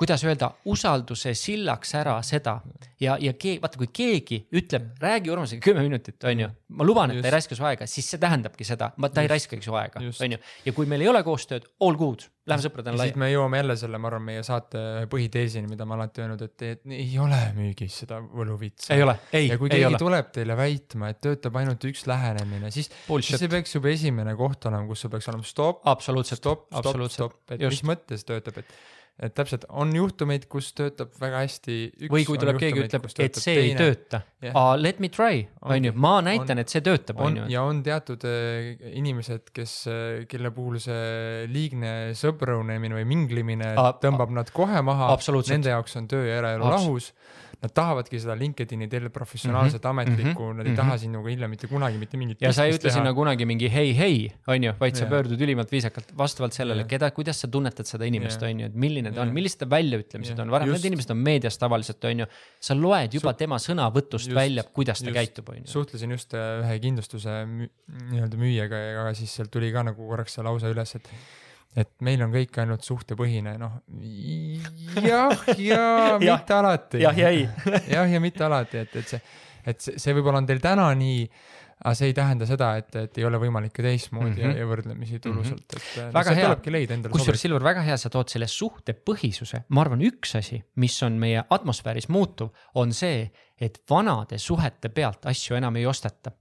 kuidas öelda, usalduse sillaks ära seda ja, ja keegi, vaata, kui keegi ütleb, räägi Urmasega kümme minutit, on ju, ma luban, et Just. ta ei raiska su aega, siis see tähendabki seda, ta ei raiskagi su aega, on ju. ja kui meil ei ole koostööd, all good, lähme sõpradena laiali. me jõuame jälle selle, ma arvan, meie saate põhiteesini, mida ma alati öelnud, et, et ei ole müügis seda võluvitsa. ei ole, ei, ja kui keegi ole. tuleb teile väitma, et töötab ainult üks lähenemine, siis, siis see peaks juba esimene koht olema, kus sul peaks olema stopp. absoluutselt, stopp, et Just. mis mõttes töötab, et et täpselt on juhtumeid, kus töötab väga hästi. või kui tuleb keegi ütleb, et see teine. ei tööta yeah., uh, let me try, on ju, ma näitan, et see töötab, on ju. ja on teatud äh, inimesed, kes äh,, kelle puhul see liigne sõbrunemine või minglimine uh, tõmbab uh, nad kohe maha. Nende jaoks on töö ja eraelu lahus nad tahavadki seda LinkedIni teile professionaalset mm -hmm, ametlikku mm, -hmm, nad ei mm -hmm. taha sinuga hiljem mitte kunagi mitte mingit. ja sa ei ütle sinna kunagi mingi hei, hei, on ju, vaid sa ja. pöördud ülimalt viisakalt vastavalt sellele, keda, kuidas sa tunnetad seda inimest, on ju, et milline ta on, millised ta väljaütlemised on, varem need inimesed on meedias tavaliselt, on ju. sa loed juba tema sõnavõtust just, välja, kuidas ta just, käitub, on ju. suhtlesin just äh, ühe kindlustuse nii-öelda müüjaga ja siis sealt tuli ka nagu korraks see lause üles, et et meil on kõik ainult suhtepõhine, noh jah, ja mitte alati. jah ja ei. jah ja mitte alati, et, et see, et see, see võib-olla on teil täna nii, aga see ei tähenda seda, et, et ei ole võimalik ka teistmoodi mm -hmm. ja, mhm. ja võrdlemisi tulusalt, et mm. -hmm. väga hea, kusjuures Silver, väga hea, sa tood selle suhtepõhisuse, ma arvan, üks asi, mis on meie atmosfääris muutuv, on see, et vanade suhete pealt asju enam ei osteta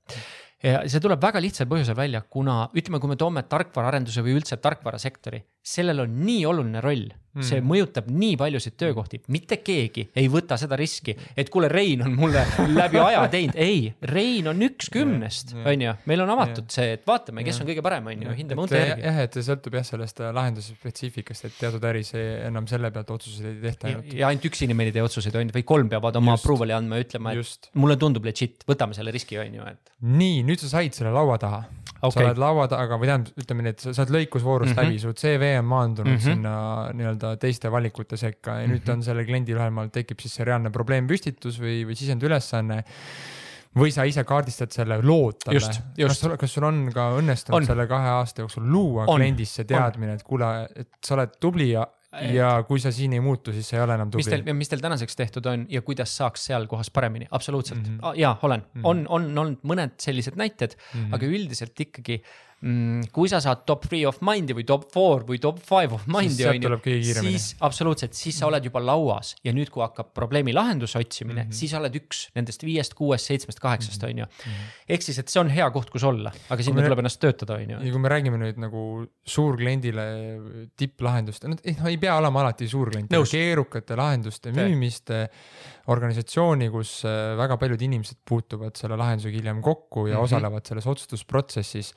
ja see tuleb väga lihtsal põhjusel välja, kuna ütleme, kui me toome tarkvaraarenduse või üldse tarkvarasektori, sellel on nii oluline roll see mõjutab nii paljusid töökohti, mitte keegi ei võta seda riski, et kuule, Rein on mulle läbi aja teinud, ei, Rein on üks kümnest, on ju, meil on avatud ja. see, et vaatame, kes on kõige parem, on ju, hindame õunte järgi. jah, et see sõltub jah sellest äh, lahenduse spetsiifikast, et teatud äris enam selle pealt otsuseid ei tehta ainult. ja ainult üks inimene ei tee otsuseid, on ju, või kolm peavad oma approval'i andma ja ütlema, et just. mulle tundub legit, võtame selle riski, on ju, et. nii, nüüd sa said selle laua taha okay.. sa oled laua taga või tähendab, ütleme nii, et sa, oled lõikusvoorust mm -hmm. läbi, su CV on maandunud mm -hmm. sinna nii-öelda teiste valikute sekka ja mm -hmm. nüüd on sellel kliendil ühel maal tekib siis see reaalne probleempüstitus või, või sisendülesanne või sa ise kaardistad selle lood talle. kas sul, kas sul on ka õnnestunud on. selle kahe aasta jooksul luua on. kliendis see teadmine, et kuule, et sa oled tubli ja ja kui sa siin ei muutu, siis sa ei ole enam tubli. mis teil, mis teil tänaseks tehtud on ja kuidas saaks seal kohas paremini, absoluutselt mm, -hmm. jaa, olen mm, -hmm. on, on olnud mõned sellised näited mm, -hmm. aga üldiselt ikkagi kui sa saad top three of mind'i või top four või top five of mind'i on ju, siis absoluutselt, siis sa oled juba lauas ja nüüd, kui hakkab probleemi lahenduse otsimine mm, -hmm. siis oled üks nendest viiest, kuuest, seitsmest, kaheksast on ju. Mhm. ehk siis, et see on hea koht, kus olla, aga sinna tuleb ennast töötada, on ju. ja kui me räägime nüüd nagu suurkliendile tipplahendust, noh ei pea olema alati suurklient, keerukate lahenduste müümist organisatsiooni, kus äh, väga paljud inimesed puutuvad selle lahendusega hiljem kokku ja mm -hmm. osalevad selles otsustusprotsessis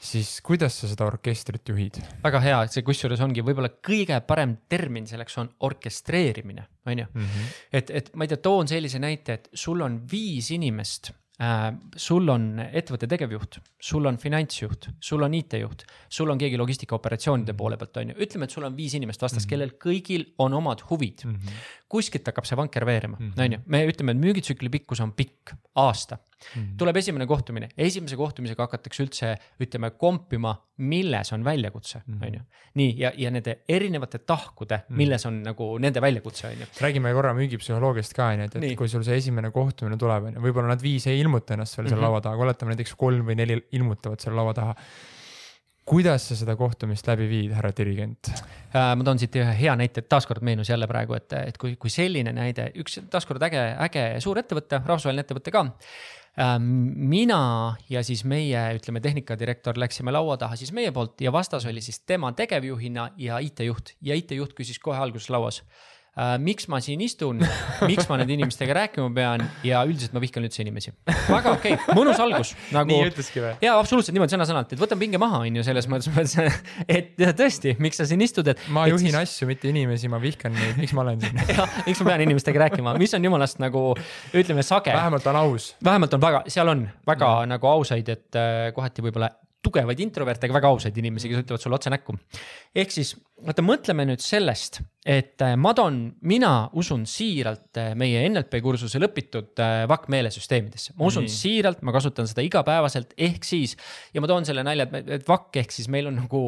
siis kuidas sa seda orkestrit juhid? väga hea, et see kusjuures ongi võib-olla kõige parem termin selleks on orkestreerimine, on ju. Mhm. et, et ma ei tea, toon sellise näite, et sul on viis inimest äh,. sul on ettevõtte tegevjuht, sul on finantsjuht, sul on IT-juht, sul on keegi logistikaoperatsioonide poole pealt, on ju, ütleme, et sul on viis inimest vastas mm, -hmm. kellel kõigil on omad huvid mm. -hmm. kuskilt hakkab see vanker veerema, on ju, me ütleme, et müügitsükli pikkus on pikk, aasta -hmm. tuleb esimene kohtumine, esimese kohtumisega hakatakse üldse, ütleme, kompima, milles on väljakutse, mhm. on ju. nii, ja, ja nende erinevate tahkude -hmm. milles on nagu nende väljakutse, on ju. räägime korra müügipsühholoogiast ka, on ju, et, et nii. kui sul see esimene kohtumine tuleb, on ju, võib-olla nad viis ei ilmuta ennast veel seal mm -hmm. laua taha, aga oletame näiteks kolm või neli ilmutavad seal laua taha kuidas sa seda kohtumist läbi viid, härra dirigent äh,? ma toon siit ühe hea näite, taaskord meenus jälle praegu, et, et kui, kui selline näide, üks taaskord äge, äge suur ettevõte, rahvusvaheline ettevõte ka mina ja siis meie, ütleme, tehnikadirektor läksime laua taha siis meie poolt ja vastas oli siis tema tegevjuhina ja IT-juht. Ja IT-juht küsis kohe alguses lauas miks ma siin istun, miks ma nende inimestega rääkima pean ja üldiselt ma vihkan üldse inimesi. väga okei okay,, mõnus algus nagu.... nii ütleski või? jaa, absoluutselt niimoodi sõna-sõnalt, et võtan pinge maha, on ju, selles mõttes, et tõesti, miks sa siin istud, et. ma juhin siis... asju, mitte inimesi, ma vihkan neid, miks ma olen siin miks ma pean inimestega rääkima, mis on jumalast nagu ütleme sage. vähemalt on aus. vähemalt on väga, seal on väga mm. nagu ausaid, et äh, kohati võib-olla tugevaid introverte, aga väga ausaid inimesi, kes ütlevad sulle otse näkku. ehk siis vaata, mõtleme nüüd sellest, et äh, ma toon, mina usun siiralt äh, meie NLP kursusel õpitud äh, VAK meelesüsteemidesse. ma usun mm. siiralt, ma kasutan seda igapäevaselt, ehk siis ja ma toon selle nalja, et VAK ehk siis meil on nagu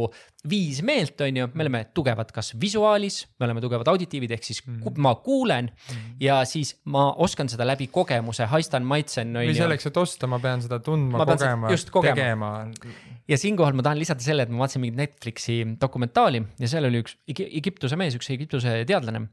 viis meelt, on ju, me oleme tugevad kas visuaalis, me oleme tugevad auditiivid, ehk siis mm. ma kuulen mm. ja siis ma oskan seda läbi kogemuse, haistan, maitsen. või selleks, et osta, ma pean seda tundma, kogema, tegema. ja siinkohal ma tahan lisada selle, et ma vaatasin mingit Netflixi dokumentaali ja seal oli üks Egiptuse mees, üks Egiptuse teadlane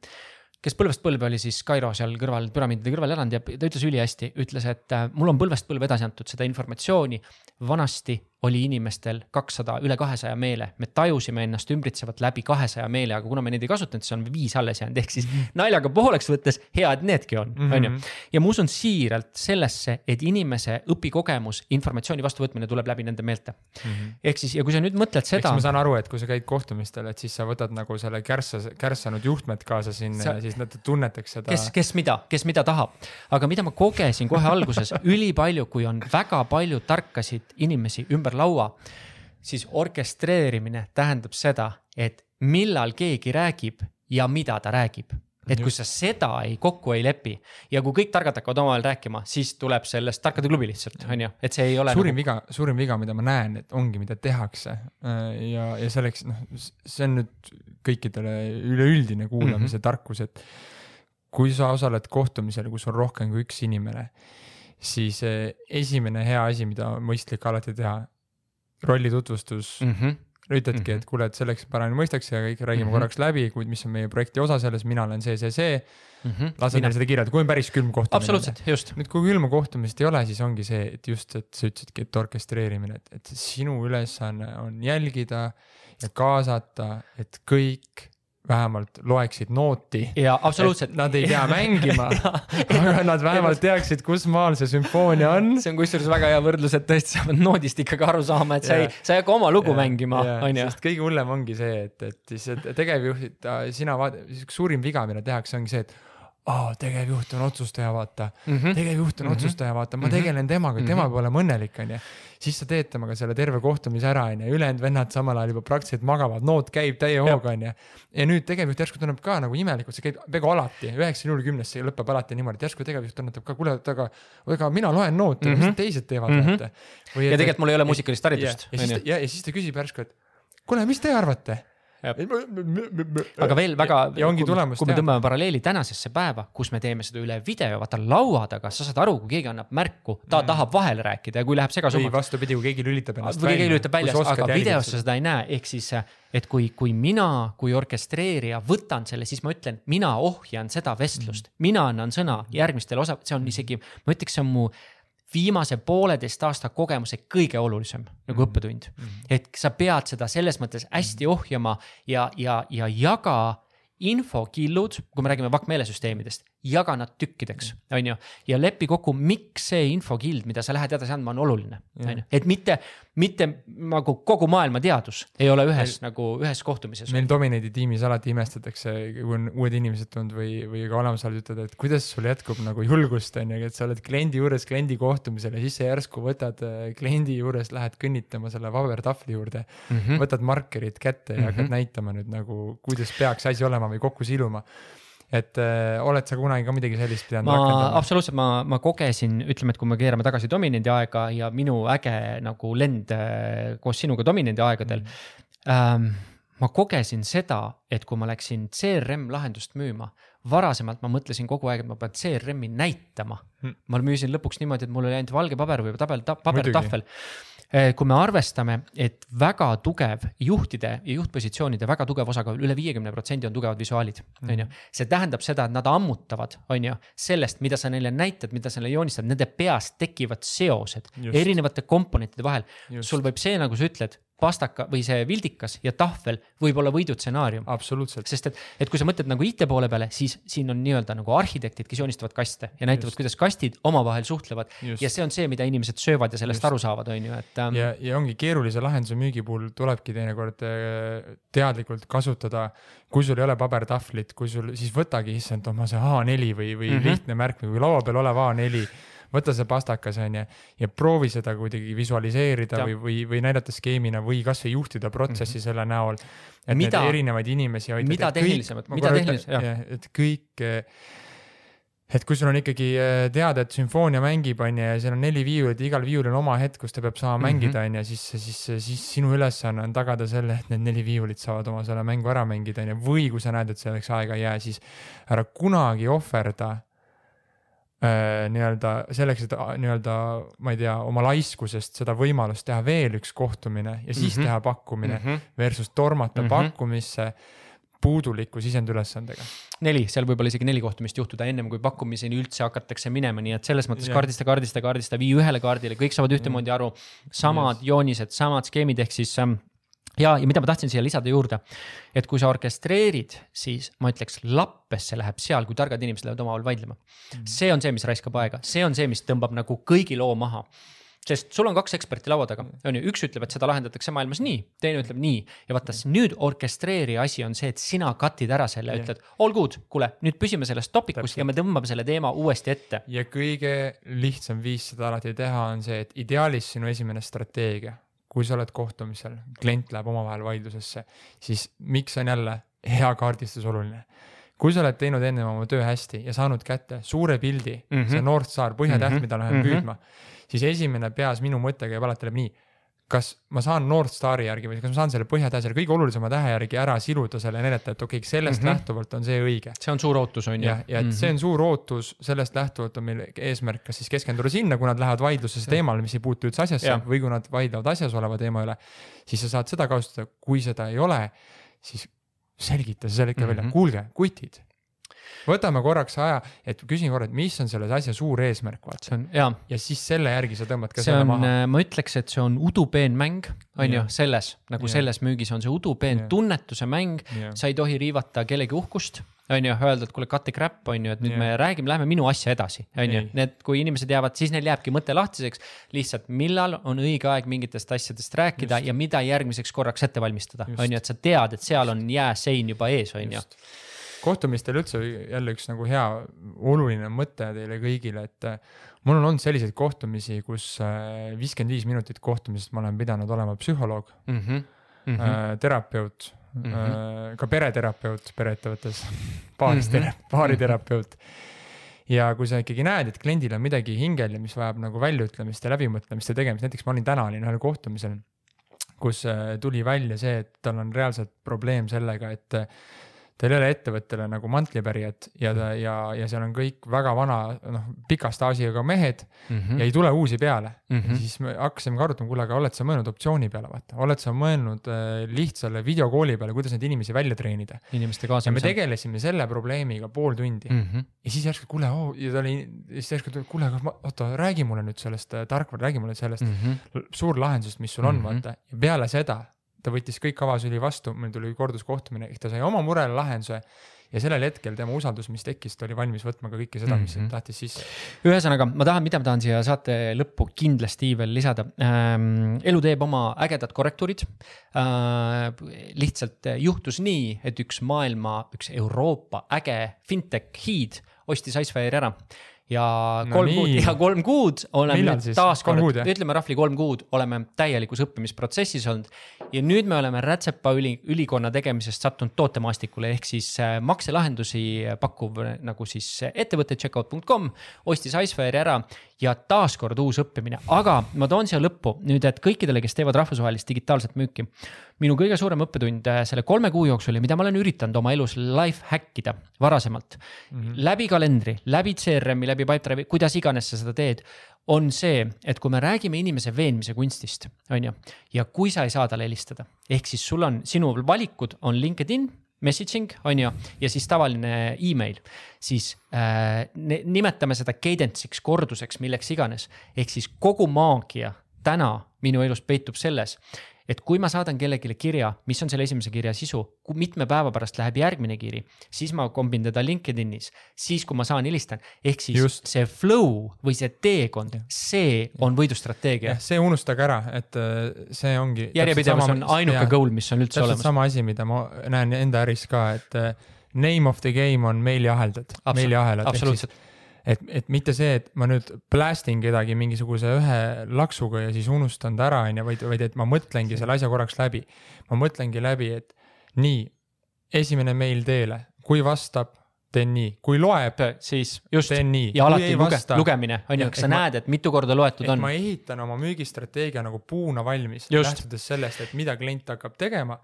kes põlvest põlve oli siis Kairo seal kõrval, püramiidide kõrval elanud ja ta ütles ülihästi, ütles, et mul on põlvest põlve edasi antud seda informatsiooni. vanasti oli inimestel kakssada, üle kahesaja meele, me tajusime ennast ümbritsevat läbi kahesaja meele, aga kuna me neid ei kasutanud, siis on viis alles jäänud, ehk siis -hmm. naljaga pooleks võttes hea, et needki on, mhm. on ju. ja ma usun siiralt sellesse, et inimese õpikogemus, informatsiooni vastuvõtmine tuleb läbi nende meelte mm. -hmm. ehk siis, ja kui sa nüüd mõtled seda. ma saan aru, et kui sa käid kohtumistel, et siis sa võtad nagu selle kärssa, kärssanud juhtmed kaasa sinna sa... ja siis nad tunnetaks seda. kes, kes mida, kes mida tahab, aga mida ma kogesin kohe alguses ülipalju, kui on väga palju tarkasid inimesi ümber ümber laua, siis orkestreerimine tähendab seda, et millal keegi räägib ja mida ta räägib et kui sa seda ei, kokku ei lepi ja kui kõik targad hakkavad omavahel rääkima, siis tuleb sellest tarkade klubi lihtsalt, on ju, et see ei ole. suurim nagu... viga, suurim viga, mida ma näen, et ongi, mida tehakse ja, ja selleks noh, see on nüüd kõikidele üleüldine kuulamise mm -hmm. tarkus, et kui sa osaled kohtumisel, kus on rohkem kui üks inimene, siis eh, esimene hea asi, mida on mõistlik alati teha, rolli tutvustus mm. -hmm ütledki mm, -hmm. et kuule, et selleks paremini mõistaks ja kõik räägime mm -hmm. korraks läbi, kuid mis on meie projekti osa selles, mina olen see, see, see mm. -hmm. lased neile seda kirjeldada, kui on päris külm kohtumine. absoluutselt, just. nüüd, kui külma kohtumist ei ole, siis ongi see, et just, et sa ütlesidki, et orkestreerimine, et, et sinu ülesanne on jälgida ja kaasata, et kõik vähemalt loeksid nooti. jaa, absoluutselt. Nad ei pea mängima aga nad vähemalt teaksid, kus maal see sümfoonia on. see on kusjuures väga hea võrdlus, et tõesti sa pead noodist ikkagi aru saama, et sa ei, sa ei hakka oma lugu ja, mängima, on ju. sest kõige hullem ongi see, et, et siis tegevjuhid, sina vaata, suurim viga, mida tehakse, ongi see, et aa, tegevjuht on otsustaja, vaata mm -hmm., tegevjuht on mm -hmm. otsustaja, vaata, ma mhm. tegelen temaga, tema mm -hmm. peab olema õnnelik, onju. siis sa teed temaga selle terve kohtumise ära, onju, ülejäänud vennad samal ajal juba praktiliselt magavad, noot käib täie hooga, onju. ja nüüd tegevjuht järsku tunneb ka nagu imelikult, see käib peaaegu alati, üheksakümne null kümnest see lõpeb alati niimoodi, et järsku tegevjuht tunnetab ka, kuule, aga, ega mina loen noote mm, -hmm. mis need teised teevad mm, -hmm. vaata. ja tegelikult mul ei ole muusikalist haridust. ja siis ta küsib järsku, et kuule, mis te arvate aga veel väga, kui, kui me tõmbame paralleeli tänasesse päeva, kus me teeme seda üle video, vaata laua taga, sa saad aru, kui keegi annab märku, ta mm. tahab vahele rääkida ja kui läheb segasumaks. või vastupidi, kui keegi lülitab ennast välja. või keegi lülitab välja, aga videos sa seda ei näe, ehk siis, et kui, kui mina kui orkestreerija võtan selle, siis ma ütlen, mina ohjan seda vestlust mm., mina annan sõna järgmistele osa, see on isegi, ma ütleks, see on mu viimase pooleteist aasta kogemuse kõige olulisem nagu mm -hmm. õppetund mm. -hmm. et sa pead seda selles mõttes hästi ohjama ja, ja, ja jaga infokillud, kui me räägime vakkmeelesüsteemidest, jaga nad tükkideks, on ju. ja lepi kokku, miks see infokild, mida sa lähed edasi andma, on oluline, on ju, et mitte, mitte nagu kogu maailma teadus ei ole ühes meil, nagu ühes kohtumises. meil Dominate'i tiimis alati imestatakse, kui on uued inimesed tulnud või, või ka olemasolevad ütlevad, et kuidas sul jätkub nagu julgust, on ju, et sa oled kliendi juures kliendi kohtumisel ja siis sa järsku võtad äh, kliendi juures, lähed kõnnitama selle pabertahvli juurde mm, -hmm. võtad markerid kätte ja mm -hmm. hakkad näitama nüüd nagu, kuidas peaks asi olema või kokku siluma et äh, oled sa kunagi ka midagi sellist pidanud ma, rakendama? absoluutselt, ma, ma kogesin, ütleme, et kui me keerame tagasi Dominendi aega ja minu äge nagu lend äh, koos sinuga Dominendi aegadel mm. ähm, ma kogesin seda, et kui ma läksin CRM lahendust müüma, varasemalt ma mõtlesin kogu aeg, et ma pean CRM-i näitama mm.. ma müüsin lõpuks niimoodi, et mul oli ainult valge paber või tabel ta,, pabertahvel kui me arvestame, et väga tugev juhtide ja juhtpositsioonide väga tugev osakaal üle, üle viiekümne protsendi on tugevad visuaalid, mhm. on ju. see tähendab seda, et nad ammutavad, on ju, sellest, mida sa neile näitad, mida sa neile joonistad, nende peas tekivad seosed Just. erinevate komponentide vahel. sul võib see, nagu sa ütled pastaka või see vildikas ja tahvel võib olla võidutsenaarium. absoluutselt. sest et, et kui sa mõtled nagu IT poole peale, siis siin on nii-öelda nagu arhitektid, kes joonistavad kaste ja näitavad, kuidas kastid omavahel suhtlevad. ja see on see, mida inimesed söövad ja sellest Just. aru saavad, on ju, et ähm.... ja, ja ongi keerulise lahenduse müügi puhul tulebki teinekord äh, teadlikult kasutada. kui sul ei ole pabertahvlit, kui sul, siis võtagi, issand, oh ma see A4 või, või mm -hmm. lihtne märk või laua peal olev A4 võta see pastakas on ju ja proovi seda kuidagi visualiseerida ja. või, või, või näidata skeemina või kasvõi juhtida protsessi mm -hmm. selle näol. et mida, neid erinevaid inimesi aidata. mida tehnilisemat, mida tehnilisemat, jah. et kõik et kui sul on ikkagi äh, teada, et sümfoonia mängib, on ju, ja seal on neli viiulit igal viiulil on oma hetk, kus ta peab saama mm -hmm. mängida, on ju, siis, siis, siis sinu ülesanne on tagada selle, et need neli viiulit saavad oma selle mängu ära mängida, on ju, või kui sa näed, et selleks aega ei jää, siis ära kunagi ohverda nii-öelda selleks, et nii-öelda, ma ei tea, oma laiskusest seda võimalust teha veel üks kohtumine ja siis mm -hmm. teha pakkumine mm -hmm. versus tormata mm -hmm. pakkumisse puuduliku sisendülesandega. neli, seal võib-olla isegi neli kohtumist juhtuda ennem kui pakkumiseni üldse hakatakse minema, nii et selles mõttes yeah. kaardista, kaardista, kaardista, vii ühele kaardile, kõik saavad ühtemoodi aru. samad yes. joonised, samad skeemid, ehk siis ähm, ja, ja mida ma tahtsin siia lisada juurde, et kui sa orkestreerid, siis ma ütleks, lappesse läheb seal, kui targad inimesed lähevad omavahel vaidlema. Mm.. see on see, mis raiskab aega, see on see, mis tõmbab nagu kõigi loo maha. Sest sul on kaks eksperti laua taga, on ju, üks ütleb, et seda lahendatakse maailmas nii, teine ütleb nii. Ja vaata nüüd orkestreerija asi on see, et sina cut'id ära selle ütled all good, kuule, nüüd püsime selles topicus ja me tõmbame selle teema uuesti ette. ja kõige lihtsam viis seda alati teha on see, et ideaalis sinu esimene strateegia kui sa oled kohtumisel, klient läheb omavahel vaidlusesse, siis miks on jälle hea kaardistus oluline? kui sa oled teinud ennem oma töö hästi ja saanud kätte suure pildi mm, -hmm. see North Star põhjatäht mm, -hmm. mida lähen mm -hmm. püüdma, siis esimene peas minu mõte käib alati läbi nii kas ma saan North Stari järgi või kas ma saan selle põhjatähe selle kõige olulisema tähe järgi ära siluda selle näidata, et okei okay,, sellest mm -hmm. lähtuvalt on see õige. see on suur ootus, on ju. ja, ja et mm -hmm. see on suur ootus, sellest lähtuvalt on meil eesmärk, kas siis keskenduda sinna, kui nad lähevad vaidlusesse teemale, mis ei puutu üldse asjasse ja. või kui nad vaidlevad asjas oleva teema üle. siis sa saad seda kasutada, kui seda ei ole, siis selgita selle ikka mm -hmm. välja, kuulge, kutid võtame korraks aja, et küsin korra, et mis on selles asja suur eesmärk, vaata. see on, jaa. ja siis selle järgi sa tõmbad ka see selle on, maha. Äh, ma ütleks, et see on udupeen mäng, on ju, selles, nagu ja. selles müügis on see udupeen tunnetuse mäng. sa ei tohi riivata kellegi uhkust on ju, öelda, et kuule, cut the crap, on ju, et nüüd yeah. me räägime, lähme minu asja edasi, on ju. Need, kui inimesed jäävad, siis neil jääbki mõte lahtiseks. lihtsalt, millal on õige aeg mingitest asjadest rääkida Just. ja mida järgmiseks korraks ette valmistada, on ju, et sa tead, et seal on jääsein juba ees, on ju kohtumistel üldse jälle üks nagu hea oluline mõte teile kõigile, et äh, mul on olnud selliseid kohtumisi, kus äh, viiskümmend viis minutit kohtumisest ma olen pidanud olema psühholoog mm, -hmm. Mm -hmm. terapeut mm, -hmm. ka pereterapeut pereettevõttes, paaris mm -hmm. baariterapeut ja kui sa ikkagi näed, et kliendil on midagi hingel mis vajab nagu väljaütlemist ja läbimõtlemist ja tegemist, näiteks ma olin täna olin ühel kohtumisel kus tuli välja see, et tal on reaalselt probleem sellega, et tal ei ole ettevõttele nagu mantlipärijat ja ja, ja seal on kõik väga vana, noh, pika staažiga mehed mm -hmm. ja ei tule uusi peale mm. -hmm. siis me hakkasimegi arutama, kuule, aga oled sa mõelnud optsiooni peale, vaata, oled sa mõelnud äh, lihtsale videokooli peale, kuidas neid inimesi välja treenida. inimeste kaasamisel. ja me tegelesime selle probleemiga pool tundi mm -hmm. ja siis järsku, kuule oh,, ja ta oli, siis järsku kuule, aga oota, räägi mulle nüüd sellest äh, tarkvara, räägi mulle sellest mm -hmm. suurlahendusest, mis sul on mm, -hmm. vaata, ja peale seda ta võttis kõik avasüli vastu, meil tuli korduskohtumine, ehk ta sai oma murele lahenduse ja sellel hetkel tema usaldus, mis tekkis, ta oli valmis võtma ka kõike seda, mis mm -hmm. tahtis sisse. ühesõnaga, ma tahan, mida ma tahan siia saate lõppu kindlasti veel lisada ähm,. elu teeb oma ägedad korrektuurid äh,. lihtsalt juhtus nii, et üks maailma, üks Euroopa äge fintech hiid ostis Icefire ära ja no kolm nii. kuud ja kolm kuud oleme taaskord, ütleme roughly kolm kuud oleme täielikus õppimisprotsessis olnud. ja nüüd me oleme Rätsepa üli, ülikonna tegemisest sattunud tootemaastikule ehk siis äh, makselahendusi pakkuv nagu siis ettevõte checkout.com ostis Icefire ära ja taaskord uus õppimine, aga ma toon siia lõppu nüüd, et kõikidele, kes teevad rahvusvahelist digitaalset müüki. Minu kõige suurem õppetund äh, selle kolme kuu jooksul ja mida ma olen üritanud oma elus life hack ida varasemalt mm. -hmm. läbi kalendri, läbi CRM-i, läbi Pipedrive'i, kuidas iganes sa seda teed on see, et kui me räägime inimese veenmise kunstist, on ju, ja kui sa ei saa talle helistada, ehk siis sul on, sinu valikud on LinkedIn messaging on ju, ja siis tavaline email, siis äh, nimetame seda cadence'iks, korduseks, milleks iganes. ehk siis kogu maagia täna minu elus peitub selles, et kui ma saadan kellelegi kirja, mis on selle esimese kirja sisu, mitme päeva pärast läheb järgmine kiri, siis ma kombin teda LinkedInis, siis kui ma saan, helistan. ehk siis Just. see flow või see teekond, see on võidustrateegia. see unustage ära, et äh, see ongi. järjepidevus on ainuke ja, goal, mis on üldse olemas. sama asi, mida ma näen enda äris ka, et äh, name of the game on meiliaheldad, meiliahelad. absoluutselt et, et mitte see, et ma nüüd blast in kedagi mingisuguse ühe laksuga ja siis unustan ta ära, on ju, vaid, vaid et ma mõtlengi selle asja korraks läbi. ma mõtlengi läbi, et nii, esimene meil teele, kui vastab, teen nii, kui loeb, siis just teen nii. ja alati luge, vasta, lugemine on ju, kas sa ma, näed, et mitu korda loetud on. ma ehitan oma müügistrateegia nagu puuna valmis, lähtudes sellest, et mida klient hakkab tegema.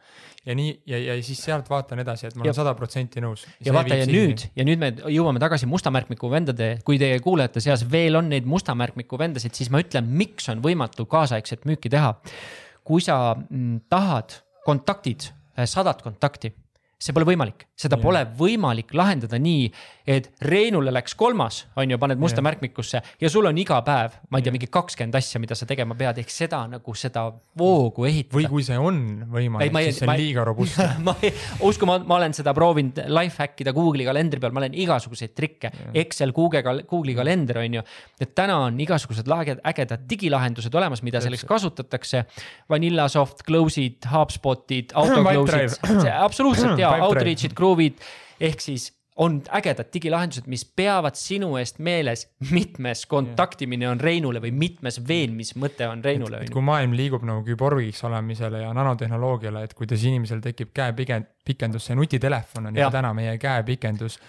ja nii ja, ja siis sealt vaatan edasi, et ma olen sada protsenti nõus. ja vaata ja nüüd ja nüüd me jõuame tagasi musta märkmiku vendade, kui teie kuulajate seas veel on neid musta märkmiku vendasid, siis ma ütlen, miks on võimatu kaasaegset müüki teha. kui sa mm, tahad kontaktid, sadat kontakti see pole võimalik, seda yeah. pole võimalik lahendada nii, et Reinule läks kolmas, on ju, paned musta yeah. märkmikusse ja sul on iga päev, ma ei tea, mingi kakskümmend asja, mida sa tegema pead, ehk seda nagu seda voogu ehitada. või kui see on võimalik, siis see on liiga robustne ma ei, usku, ma, ma olen seda proovinud life hack ida Google'i kalendri peal, ma olen igasuguseid trikke Excel, Google, Google'i kalender on ju. et täna on igasugused lage, ägedad digilahendused olemas, mida selleks kasutatakse. Vanillasoft, Close'id, HubSpotid, autoclose'id, absoluutselt ja outreach'id, groove'id ehk siis on ägedad digilahendused, mis peavad sinu eest meeles, mitmes kontaktimine on Reinule või mitmes veenmismõte on Reinule. kui maailm liigub nagu küborgiks olemisele ja nanotehnoloogiale, et kuidas inimesel tekib käepikendus, see nutitelefon on ju täna meie käepikendus,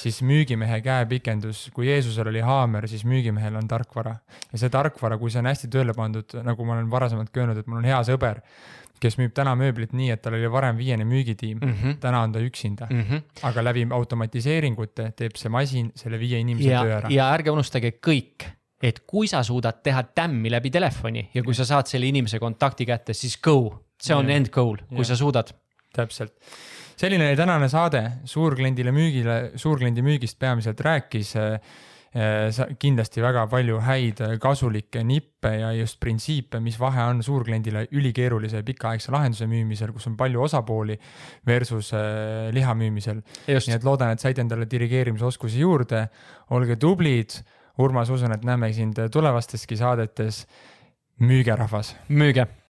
siis müügimehe käepikendus, kui Jeesusel oli haamer, siis müügimehel on tarkvara. ja see tarkvara, kui see on hästi tööle pandud, nagu ma olen varasemalt ka öelnud, et mul on hea sõber kes müüb täna mööblit nii, et tal oli varem viiene müügitiim mm, -hmm. täna on ta üksinda mm. -hmm. aga läbi automatiseeringute teeb see masin selle viie inimese ja, töö ära. ja ärge unustage kõik, et kui sa suudad teha tämmi läbi telefoni ja kui sa saad selle inimese kontakti kätte, siis go, see on ja. end goal, kui ja. sa suudad. täpselt selline oli tänane saade, suurkliendile müügile, suurkliendi müügist peamiselt rääkis äh, kindlasti väga palju häid äh, kasulikke nippe ja just printsiipe, mis vahe on suurkliendile ülikeerulise pikaaegse lahenduse müümisel, kus on palju osapooli versus äh, liha müümisel. nii et loodan, et saite endale dirigeerimisoskusi juurde, olge tublid. Urmas, usun, et näeme sind tulevasteski saadetes. müüge, rahvas. müüge